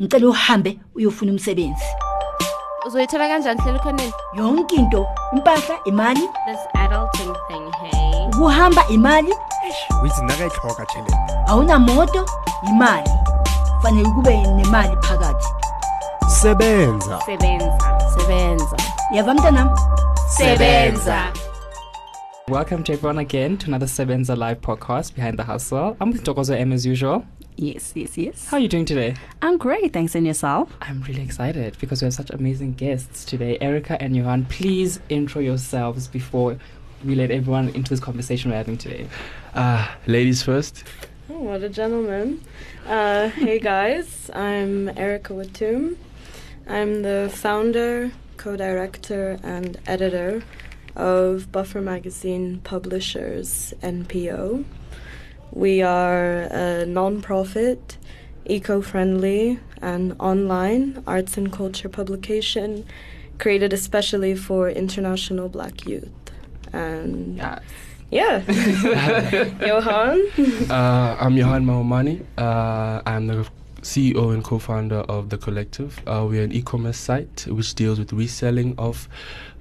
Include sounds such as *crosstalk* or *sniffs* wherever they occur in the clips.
ngicela uhambe uyofuna umsebenzi. Uzoyithola kanjani hlela ukhoneni yonke into impahla imali. This adulting thing hey. Ukuhamba imali. Uyizinakayihloka tšhelete awunamoto imali. Fanele kube nemali phakathi. Sebenza. Sebenza. Sebenza. Yava mntanam? Sebenza. Welcome to everyone again to another Sebenza Live podcast, Behind the Hustle. I'm with Dokozo M as usual. Yes, yes, yes. How are you doing today? I'm great, thanks. And yourself? I'm really excited because we have such amazing guests today. Erica and Johan, please intro yourselves before we let everyone into this conversation we're having today. Uh, ladies first. Oh, what a gentleman. Uh, hey guys, I'm Erica Watum. I'm the founder, co director, and editor of Buffer Magazine Publishers NPO. We are a non profit, eco friendly, and online arts and culture publication created especially for international black youth. And Yes. yeah, *laughs* Johan. Uh, I'm Johan Mahumane. Uh, I'm the CEO and co-founder of the Collective. Uh, we're an e-commerce site which deals with reselling of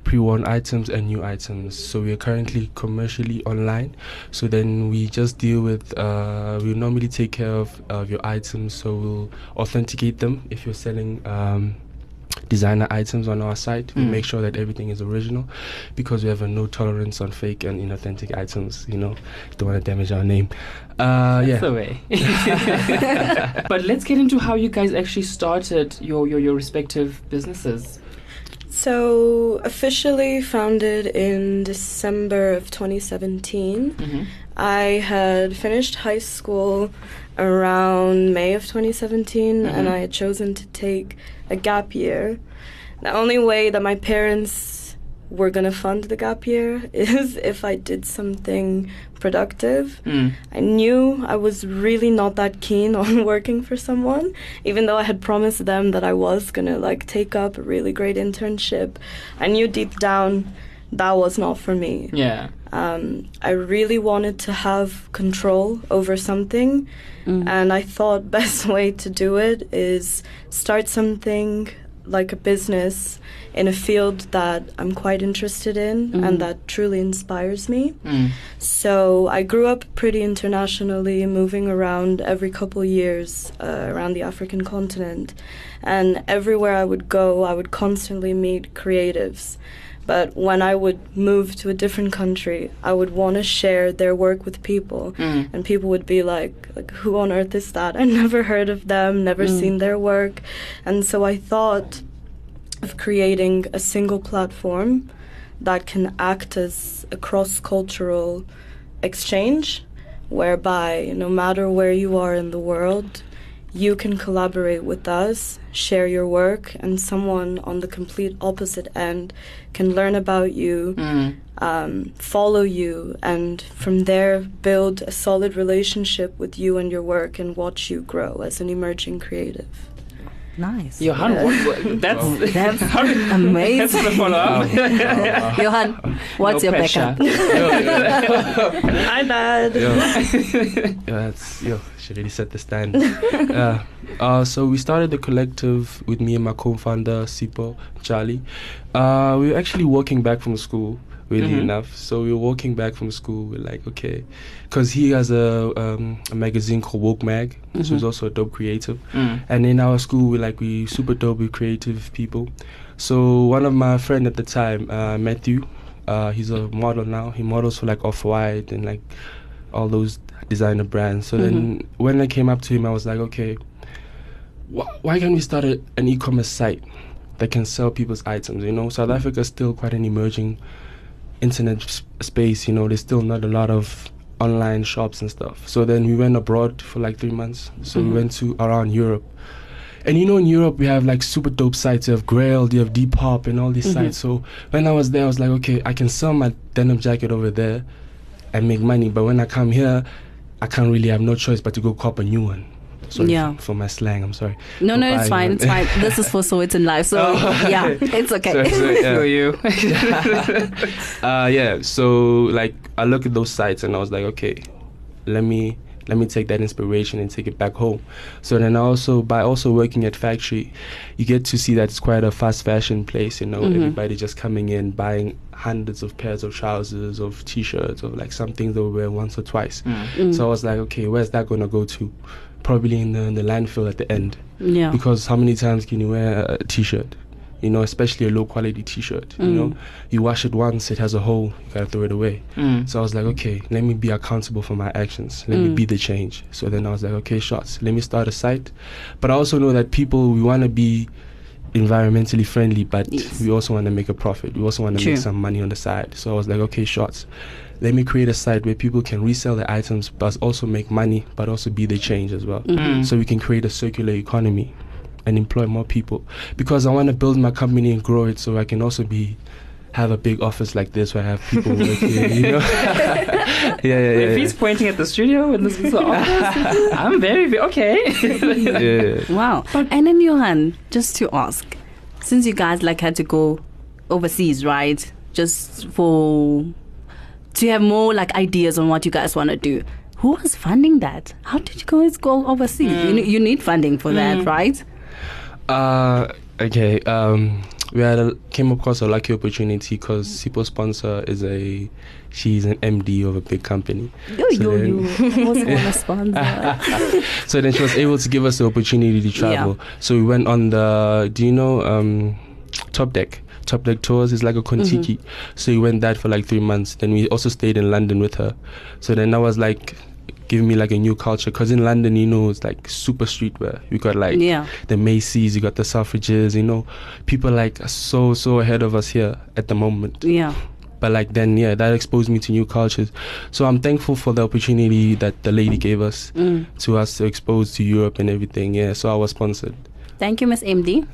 pre-worn items and new items. So we are currently commercially online. So then we just deal with. Uh, we normally take care of, of your items. So we'll authenticate them if you're selling. Um, designer items on our site we Mm. make sure that everything is original because we have a no tolerance on fake and inauthentic items you know don't want to damage our name uh That's yeah the way. *laughs* but let's get into how you guys actually started your, your, your respective businesses. So, officially founded in December of 2017. Mm-hmm. I had finished high school around May of 2017 and Mhm. I had chosen to take a gap year. The only way that my parents were going to fund the gap year *laughs* is if I did something productive. Mm. I knew I was really not that keen *laughs* on working for someone, even though I had promised them that I was gonna like take up a really great internship. I knew deep down that was not for me. Yeah. Um, I really wanted to have control over something, Mm. and I thought *laughs* best way to do it is start something like a business in a field that I'm quite interested in Mhm. and that truly inspires me. Mm. So I grew up pretty internationally, moving around every couple years uh, around the African continent. And everywhere I would go, I would constantly meet creatives. But when I would move to a different country, I would want to share their work with people. Mm. And people would be like, like, who on earth is that? *laughs* I never heard of them, never Mm. seen their work. And so I thought of creating a single platform that can act as a cross cultural exchange, whereby no matter where you are in the world, you can collaborate with us, share your work, and someone on the complete opposite end can learn about you, Mm. um, follow you, and from there build a solid relationship with you and your work and watch you grow as an emerging creative. Nice. Johan, Yeah. what, what, *laughs* that's, That's *laughs* how amazing. That's the follow up. *laughs* Johan, what's No your pressure. backup? Hi, Dad. yo, yeah, that's yo she really set the stand yeah uh so we started the collective with me and my co-founder sipo charlie uh we were actually walking back from school weirdly Mhm. enough. So we were walking back from school we're like okay. Because he has a um a magazine called woke mag so Mhm. he's also a dope creative. Mm. and in our school we like we super dope with creative people. So one of my friend at the time uh, matthew uh, he's a model now. He models for like off-white and like all those designer brands. So then when i came up to him i was like okay wh- why can't we start a, an e-commerce site that can sell people's items you know? South africa is still quite an emerging internet space you know there's still not a lot of online shops and stuff. So then we went abroad for like three months. So Mhm. we went to around europe. And you know in europe we have like super dope sites. You have grail you have Deep depop and all these Mhm. sites so when i was there i was like okay i can sell my denim jacket over there and make money. But when i come here i can't really have no choice but to go cop a new one sorry Yeah. for, for my slang i'm sorry No, no, Bye, it's fine. It's fine. *laughs* This is for So It's in Life. So, Oh, yeah, *laughs* *laughs* it's okay. Sorry, sorry, yeah. You. uh, yeah, so like I look at those sites and I was like, okay, let me let me take that inspiration and take it back home. So then also by also working at factory, you get to see that it's quite a fast fashion place. You know, Mhm. everybody just coming in buying hundreds of pairs of trousers, of t-shirts, of like something they'll wear once or twice. Mm. So I was like, okay, where's that gonna go to? Probably in the, in the landfill at the end. Yeah. Because how many times can you wear a t-shirt? You know, especially a low quality t-shirt. You Mm. know, you wash it once, it has a hole, you gotta throw it away. Mm. So I was like, okay, let me be accountable for my actions. Let me Mm. be the change. So then I was like, okay, shots. Let me start a site. But I also know that people we want to be environmentally friendly, but Yes. we also want to make a profit. We also want to make some money on the side. So I was like, okay, shots. Let me create a site where people can resell the items, but also make money, but also be the change as well. Mhm. So we can create a circular economy and employ more people. Because I want to build my company and grow it, so I can also be have a big office like this where I have people working. You know? *laughs* yeah, yeah, yeah. If yeah. he's pointing at the studio and this is the office, *laughs* I'm very, very okay. yeah. Wow. And then Johan, just to ask, since you guys like had to go overseas, right? Just for to have more like ideas on what you guys want to do. Who was funding that? How did you guys go overseas? You, you need funding for that, Mm. right? Uh, okay. Um, we had a, came across a lucky opportunity because Sipo sponsor is a she's an MD of a big company. Yo, So yo, then- yo. To sponsor. *laughs* So then she was able to give us the opportunity to travel. So we went on the do you know um, Top Deck? Top Deck Tours is like a Contiki. So we went that for like three months. Then we also stayed in London with her. So then that was like giving me like a new culture because in London, you know, it's like super streetwear. You got like yeah. the Macy's, you got the Selfridges, you know, people like are so so ahead of us here at the moment. Yeah. But like then, yeah, that exposed me to new cultures. So I'm thankful for the opportunity that the lady gave us Mm. to us to expose to Europe and everything. Yeah, so I was sponsored. Thank you, Miss MD.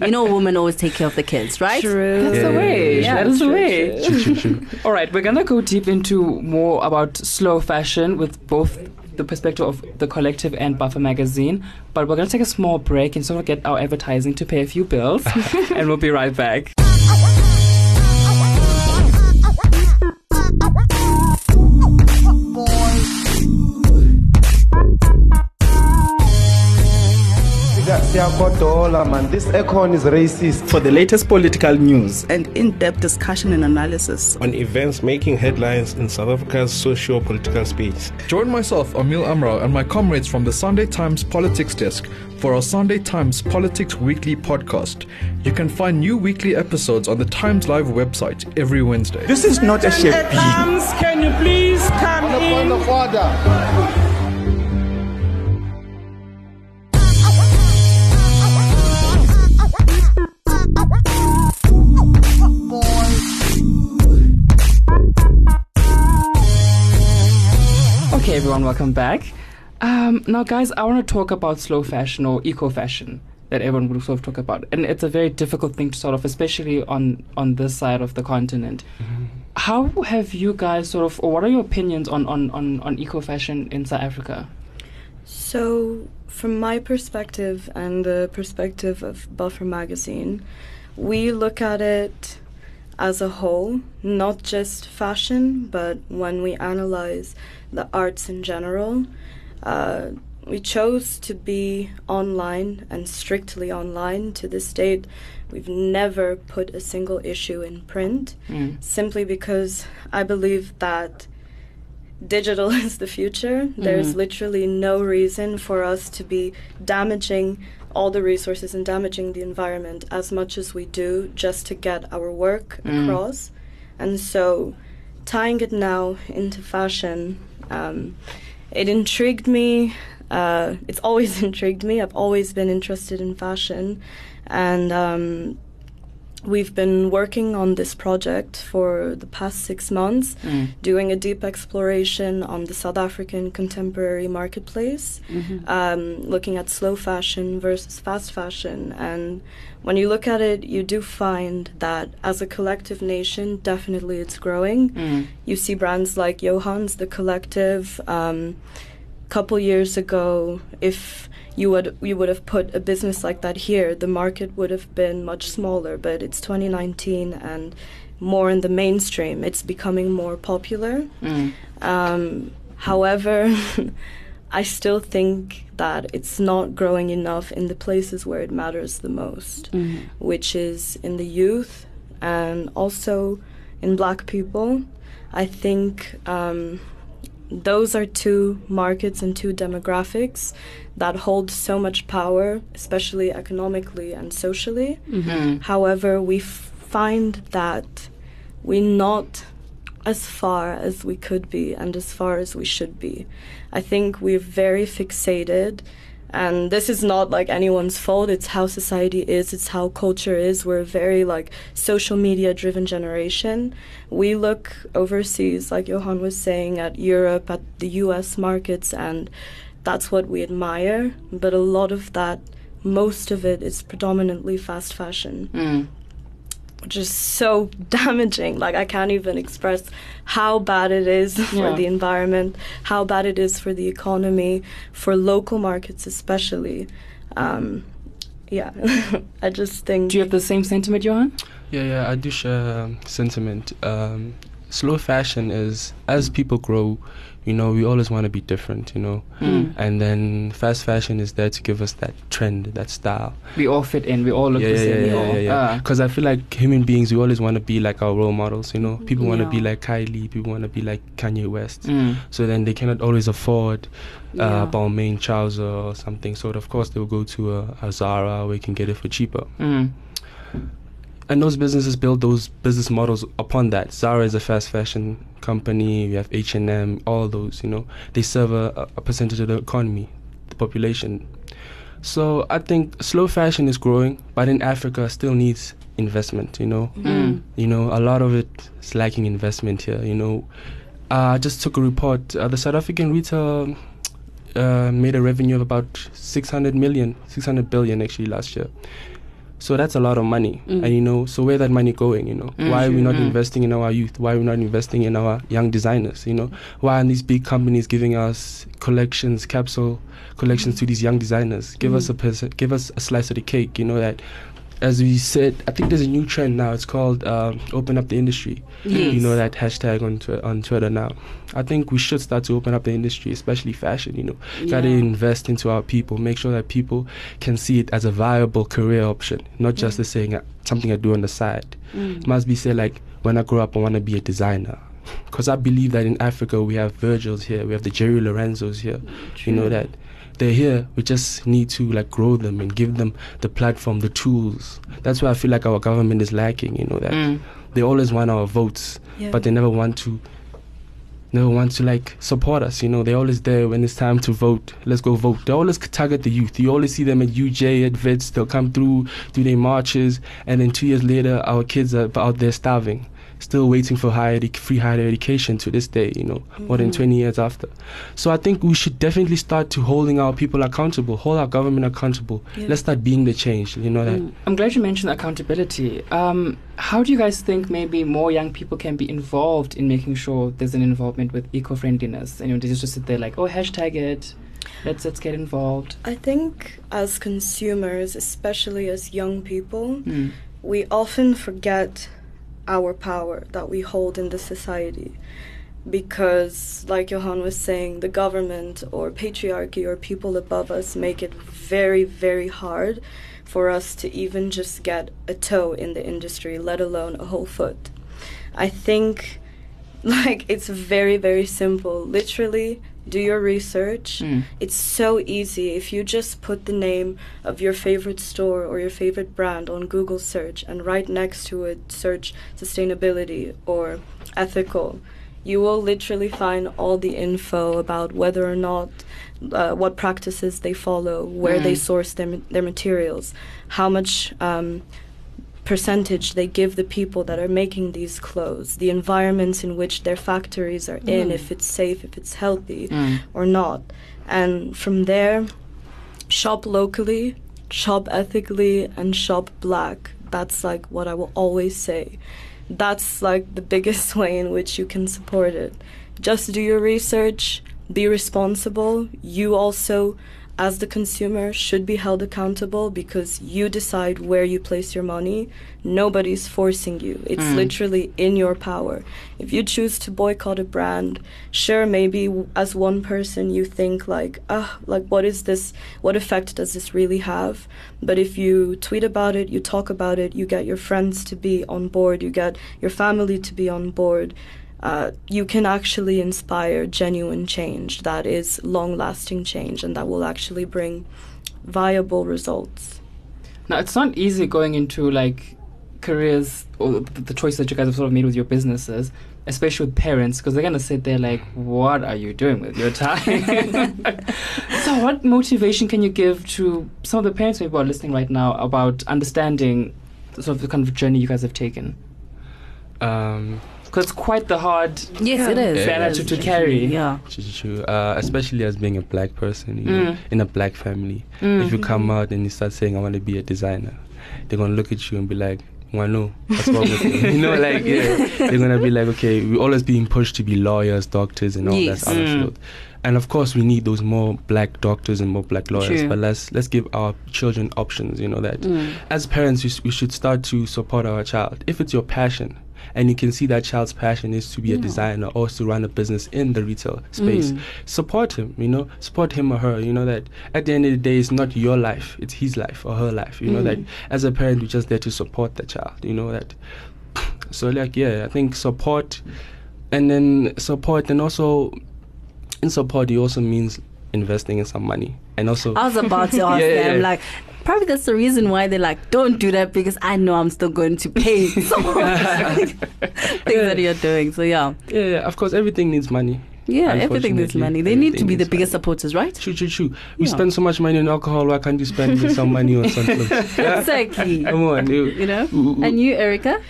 *laughs* you know, women always take care of the kids, right? True. That's the Yeah, way. yeah, that is the way. True, true, true. *laughs* All right, we're gonna go deep into more about slow fashion with both the perspective of the collective and Buffer magazine. But we're gonna take a small break and sort of get our advertising to pay a few bills, *laughs* and we'll be right back. Man, this aircon is racist. For the latest political news and in-depth discussion and analysis. on events making headlines in South Africa's socio-political space. Join myself, Emil Amrao, and my comrades from the Sunday Times Politics Desk for our Sunday Times Politics Weekly podcast. You can find new weekly episodes on the Times Live website every Wednesday. this is not a shape Can you please come in? Everyone, welcome back. Um, now, guys, I want to talk about slow fashion or eco fashion that everyone would sort of talk about, and it's a very difficult thing to sort of, especially on on this side of the continent. How have you guys sort of, or what are your opinions on on on, on eco fashion in South Africa? So, from my perspective and the perspective of Buffer Magazine, we look at it as a whole, not just fashion, but when we analyze the arts in general. Uh, we chose to be online and strictly online. To this date, we've never put a single issue in print Mm. simply because I believe that digital *laughs* is the future. There's Mhm. literally no reason for us to be damaging all the resources and damaging the environment as much as we do just to get our work Mm. across. And so, tying it now into fashion, um, it intrigued me. Uh, it's always *laughs* intrigued me. I've always been interested in fashion, and um, we've been working on this project for the past six months, Mm. doing a deep exploration on the South African contemporary marketplace, Mhm. um, looking at slow fashion versus fast fashion. And when you look at it, you do find that as a collective nation, definitely it's growing. Mm. You see brands like Johans, the collective. Um, couple years ago, if you would you would have put a business like that here, the market would have been much smaller. But it's 2019 and more in the mainstream. It's becoming more popular. Mm. Um, However, *laughs* I still think that it's not growing enough in the places where it matters the most, Mhm. which is in the youth and also in black people. I think um, those are two markets and two demographics that hold so much power, especially economically and socially. Mhm. However, we f- find that we're not as far as we could be and as far as we should be. I think we're very fixated, and this is not like anyone's fault. It's how society is, it's how culture is. We're a very like social media driven generation. We look overseas, like Johan was saying, at Europe, at the US markets, and that's what we admire. But a lot of that, most of it, is predominantly fast fashion Mm. Which is so *laughs* damaging. Like I can't even express how bad it is *laughs* for Yeah. the environment, how bad it is for the economy, for local markets especially. Um, yeah, *laughs* I just think. Do you have the same sentiment, Johan? Yeah, yeah, I do share um, sentiment. Um, slow fashion is as people grow, you know, we always want to be different, you know, Mm. and then fast fashion is there to give us that trend, that style. We all fit in. We all look yeah, the same. yeah, yeah, yeah, Ah. Because I feel like human beings, we always want to be like our role models. You know, people want to be like Kylie, people want to be like Kanye West. Mm. So then they cannot always afford uh, Yeah. Balmain trouser or something. So of course they will go to a, a Zara where you can get it for cheaper. Mm. And those businesses build those business models upon that. Zara is a fast fashion company. We have H and M. All those, you know, they serve a, a percentage of the economy, the population. So I think slow fashion is growing, but in Africa still needs investment. You know, Mm. you know, a lot of it is lacking investment here. You know, uh, I just took a report. Uh, the South African retail uh, made a revenue of about 600 million, 600 billion actually last year. So that's a lot of money. Mm. And you know, so where that money going, you know? Mm. Why are we not Mm. investing in our youth? Why are we not investing in our young designers, you know? Why aren't these big companies giving us collections, capsule collections to these young designers? Give us a perc- give us a slice of the cake, you know that as we said, I think there's a new trend now. It's called um, "Open Up the Industry." Yes. You know that hashtag on tw- on Twitter now. I think we should start to open up the industry, especially fashion. You know, got to invest into our people. Make sure that people can see it as a viable career option, not just as saying uh, something I do on the side. Mm. It must be said like when I grow up, I want to be a designer. Because I believe that in Africa we have Virgils here, we have the Jerry Lorenzos here. You know that they're here. We just need to like grow them and give them the platform, the tools. That's why I feel like our government is lacking. You know that Mm. they always want our votes, Yeah. but they never want to. Never want to like support us, you know. They're always there when it's time to vote. Let's go vote. They always target the youth. You always see them at UJ, at Wits. They'll come through, do their marches, and then two years later, our kids are out there starving, still waiting for higher edu- free higher education to this day. You know, more than Mhm. 20 years after. So I think we should definitely start to holding our people accountable, hold our government accountable. Yeah. Let's start being the change. You know that. Mm. I'm glad you mentioned accountability. Um, how do you guys think maybe more young people can be involved in making sure there's an involvement with eco-friendliness? And you know, they just sit there like, oh, hashtag it. Let's let's get involved. I think as consumers, especially as young people, Mm. we often forget our power that we hold in the society. Because, like Johan was saying, the government or patriarchy or people above us make it very, very hard for us to even just get a toe in the industry, let alone a whole foot. I think, *laughs* like, it's very, very simple. Literally, do your research. Mm. It's so easy if you just put the name of your favorite store or your favorite brand on Google search and right next to it search sustainability or ethical. You will literally find all the info about whether or not uh, what practices they follow, where they Mm. source their, their materials, how much um, percentage they give the people that are making these clothes, the environments in which their factories are in, Mm. if it's safe, if it's healthy Mm. or not. And from there, shop locally, shop ethically, and shop black. That's like what I will always say. That's like the biggest *laughs* way in which you can support it. Just do your research, be responsible. You also as the consumer, should be held accountable because you decide where you place your money. Nobody's forcing you. It's Mm. literally in your power. If you choose to boycott a brand, sure, maybe as one person you think like, ah, like what is this? What effect does this really have? But if you tweet about it, you talk about it, you get your friends to be on board, you get your family to be on board. Uh, you can actually inspire genuine change that is long lasting change and that will actually bring viable results. Now, it's not easy going into like careers or the, the choice that you guys have sort of made with your businesses, especially with parents, because they're going to sit there like, what are you doing with your time? *laughs* so, what motivation can you give to some of the parents maybe who are listening right now about understanding sort of the kind of journey you guys have taken? Um, Because it's quite the hard Yes, it is. banner It to, to carry. Yeah. True, true, true. Uh, especially as being a black person, you know, Mm. in a black family. Mm. If you come out and you start saying, I want to be a designer, they're going to look at you and be like, Wano, what's wrong with you? *laughs* You know, like, yeah. *laughs* They're going to be like, okay, we're always being pushed to be lawyers, doctors, and all Yes. that other Mm. field. And of course, we need those more black doctors and more black lawyers. True. But let's let's give our children options. You know that Mm. as parents, we, we should start to support our child if it's your passion, and you can see that child's passion is to be a designer or to run a business in the retail space. Mm. Support him. You know, support him or her. You know that at the end of the day, it's not your life; it's his life or her life. You know that Mm. as a parent, we're just there to support the child. You know that. *sniffs* So like yeah, I think support, and then support, and also in support, it also means investing in some money, and also. I was about to *laughs* ask Yeah, yeah, them, yeah. like, probably that's the reason why they're like, don't do that because I know I'm still going to pay *laughs* things that you're doing. So yeah, Yeah, yeah, of course, everything needs money. yeah, everything needs money. They need to be the biggest supporters, right? True, true, true. We Yeah. spend so much money on alcohol. Why can't you spend some money on something? *laughs* Exactly. Come on, you, You know. Ooh, ooh. And you, Erica?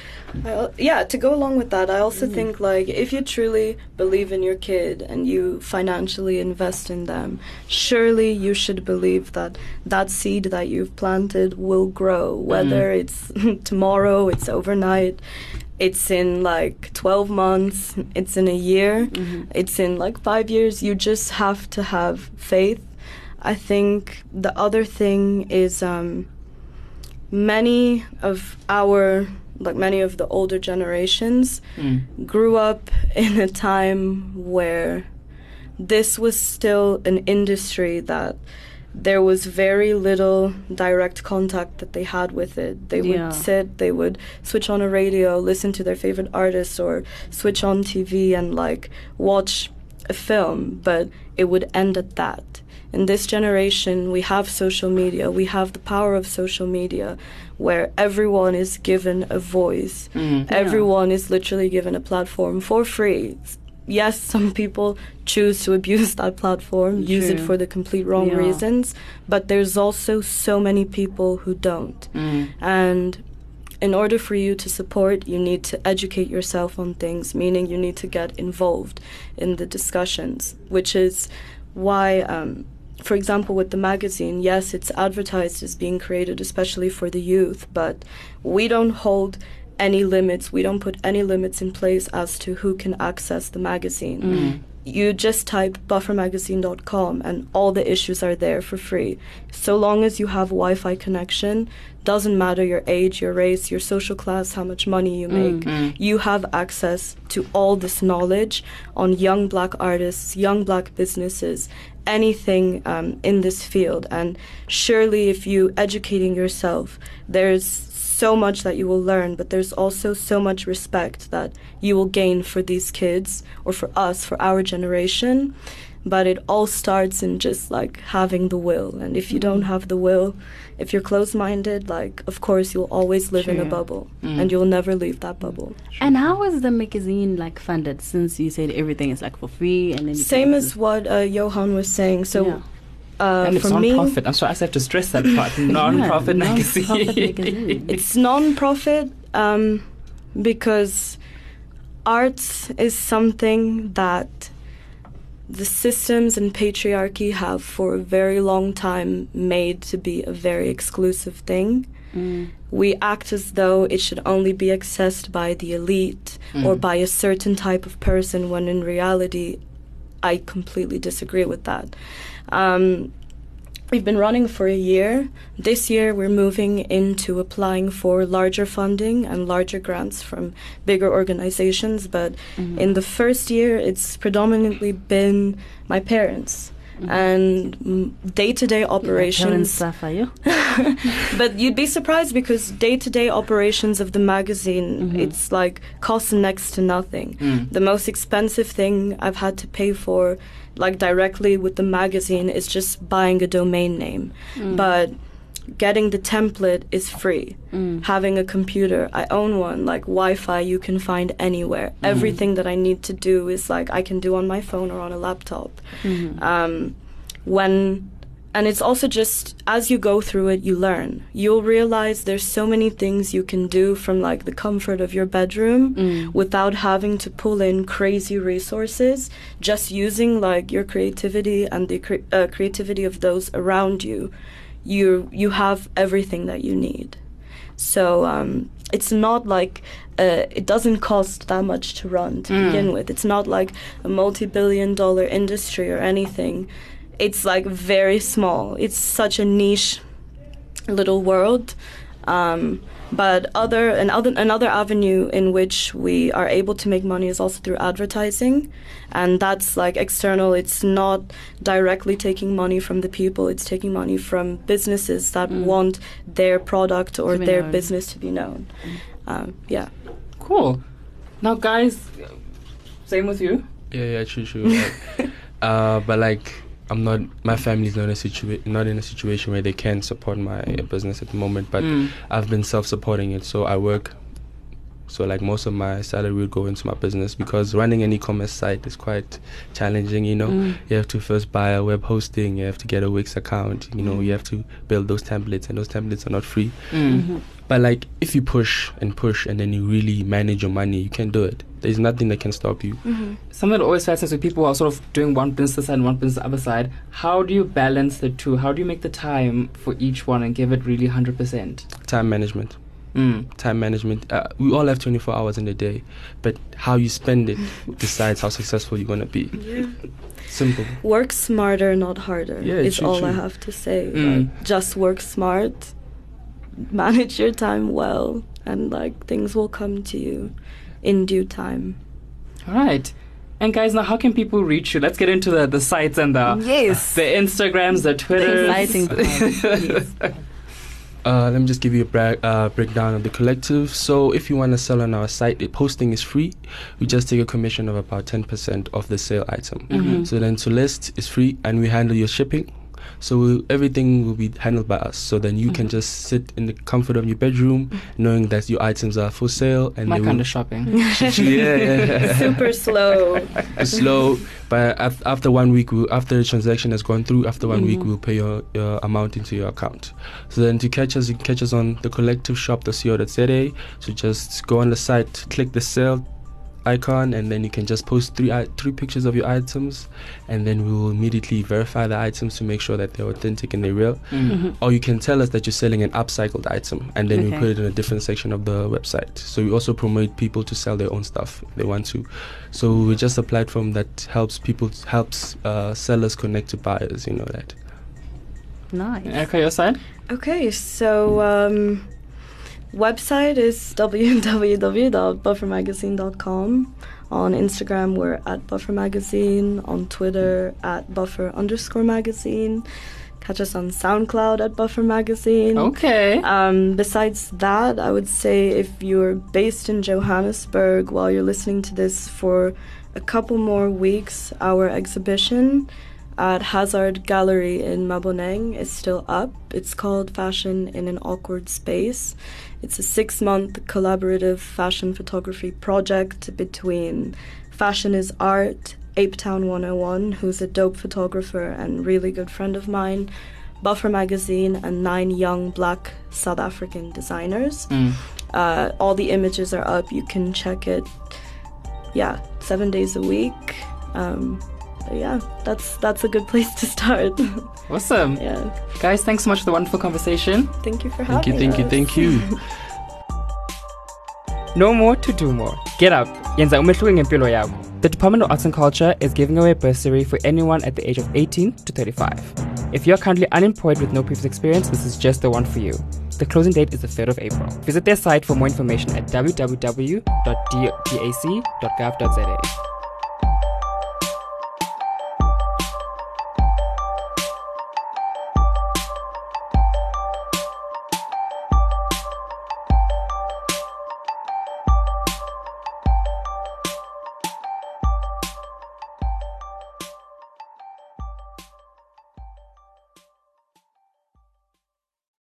I yeah, to go along with that, I also mm-hmm. think like if you truly believe in your kid and you financially invest in them, surely you should believe that that seed that you've planted will grow, whether mm. it's *laughs* tomorrow, it's overnight, it's in like 12 months, it's in a year, mm-hmm. it's in like 5 years, you just have to have faith. I think the other thing is um many of our like many of the older generations Mm. grew up in a time where this was still an industry that there was very little direct contact that they had with it. They Yeah. would sit, they would switch on a radio, listen to their favorite artists, or switch on TV and like watch a film, but it would end at that. In this generation, we have social media, we have the power of social media where everyone is given a voice. Mm. Everyone is literally given a platform for free. Yes, some people choose to abuse that platform, use it for the complete wrong Yeah. reasons, but there's also so many people who don't. Mm. And in order for you to support, you need to educate yourself on things, meaning you need to get involved in the discussions, which is why, um, for example, with the magazine, yes, it's advertised as being created especially for the youth, but we don't hold any limits. We don't put any limits in place as to who can access the magazine Mm. you just type buffermagazine.com and all the issues are there for free. So long as you have Wi-Fi connection, doesn't matter your age, your race, your social class, how much money you make, Mm. you have access to all this knowledge on young black artists, young black businesses, anything um, in this field. And surely if you educating yourself, there's so much that you will learn, but there's also so much respect that you will gain for these kids or for us, for our generation. But it all starts in just like having the will. And if you don't have the will, if you're closed minded, like, of course, you'll always live in a bubble Mm. and you'll never leave that bubble. And how is the magazine like funded? Since you said everything is like for free, and then Same as what uh, Johan was saying. So, Yeah. uh, and it's for me, non-profit. I'm sorry, I have to stress that part. *laughs* Non-profit magazine. *laughs* it's non-profit um, because art is something that the systems and patriarchy have for a very long time made to be a very exclusive thing. Mm. We act as though it should only be accessed by the elite or Mm. by a certain type of person, when in reality, I completely disagree with that. Um, we've been running for a year. This year, we're moving into applying for larger funding and larger grants from bigger organizations. But Mm-hmm. in the first year, it's predominantly been my parents. And day to day operations suffer, you. *laughs* but you'd be surprised because day-to-day operations of the magazine it's like costs next to nothing Mm. the most expensive thing i've had to pay for like directly with the magazine is just buying a domain name Mm. but getting the template is free Mm. having a computer i own one like wi-fi you can find anywhere Mhm. everything that i need to do is like i can do on my phone or on a laptop Mhm. um, when and it's also just as you go through it you learn you'll realize there's so many things you can do from like the comfort of your bedroom Mm. without having to pull in crazy resources just using like your creativity and the cre- uh, creativity of those around you you you have everything that you need so um, it's not like uh, it doesn't cost that much to run to Mm. begin with. It's not like a multi-billion dollar industry or anything. It's like very small. It's such a niche little world. Um, but other another another avenue in which we are able to make money is also through advertising, and that's like external. It's not directly taking money from the people. It's taking money from businesses that Mm. want their product or their known. business to be known. Um, yeah. Cool. Now, guys, same with you. Yeah, yeah, true, true. like, *laughs* uh, but like, I'm not. My family's not in a situa- not in a situation where they can support my business at the moment. But Mm. I've been self-supporting it, so I work. So like most of my salary will go into my business because running an e-commerce site is quite challenging. You know, Mm. you have to first buy a web hosting. You have to get a Wix account. You know, Mm. you have to build those templates, and those templates are not free. Mm. But like, if you push and push, and then you really manage your money, you can do it. There's nothing that can stop you. Something that always fascinates me people who are sort of doing one business side and one business the other side. How do you balance the two? How do you make the time for each one and give it really 100%? Time management. Mm. Time management. Uh, we all have 24 hours in a day, but how you spend it *laughs* decides how successful you're gonna be. Yeah. Simple. Work smarter, not harder. Yeah, is true, all I have to say. Mm. Like, just work smart, manage your time well, and like things will come to you in due time. All right. And guys, now how can people reach you? Let's get into the, the sites and the Yes. the Instagrams, the Twitters. exciting *laughs* Uh, let me just give you a bra- uh, breakdown of the collective. So, if you want to sell on our site, the posting is free. We just take a commission of about 10% of the sale item. Mhm. So, then to list is free and we handle your shipping. So, we'll, everything will be handled by us. So, then you can just sit in the comfort of your bedroom knowing that your items are for sale. and My they kind will- of shopping. yeah, *laughs* yeah, yeah. Super slow. *laughs* Slow, but af- after one week, we'll, after the transaction has gone through, after one week, Mhm. we'll pay your, your amount into your account. So then to catch us, you can catch us on the collective shop.co.za. So just go on the site, click the sale icon, and then you can just post three three pictures of your items, and then we will immediately verify the items to make sure that they're authentic and they're real. Mm. Mhm. Or you can tell us that you're selling an upcycled item, and then we put it in a different section of the website. So we also promote people to sell their own stuff if they want to. So we're just a platform that helps people, helps uh, sellers connect to buyers. You know that. Nice. Erica, your side? Okay, so um, website is *laughs* www.buffermagazine.com. On Instagram, we're at Buffer Magazine. On Twitter, at Buffer underscore magazine. Catch us on SoundCloud at Buffer Magazine. Okay. Um, besides that, I would say if you're based in Johannesburg while you're listening to this for a couple more weeks, our exhibition at Hazard Gallery in Maboneng is still up. It's called Fashion in an Awkward Space. It's a six month collaborative fashion photography project between Fashion is Art, Ape Town 101, who's a dope photographer and really good friend of mine, Buffer Magazine, and nine young black South African designers. Mm. Uh, all the images are up. You can check it. Yeah, seven days a week. Um, but yeah, that's that's a good place to start. *laughs* Awesome. yeah. Guys, thanks so much for the wonderful conversation. Thank you for having me. Thank you, thank you, thank you. *laughs* No more to do more. Get up. Yenza umehluko ngempilo yakho. The Department of Arts and Culture is giving away a bursary for anyone at the age of 18 to 35. If you're currently unemployed with no previous experience, this is just the one for you. The closing date is the 3rd of April. Visit their site for more information at www.dac.gov.za.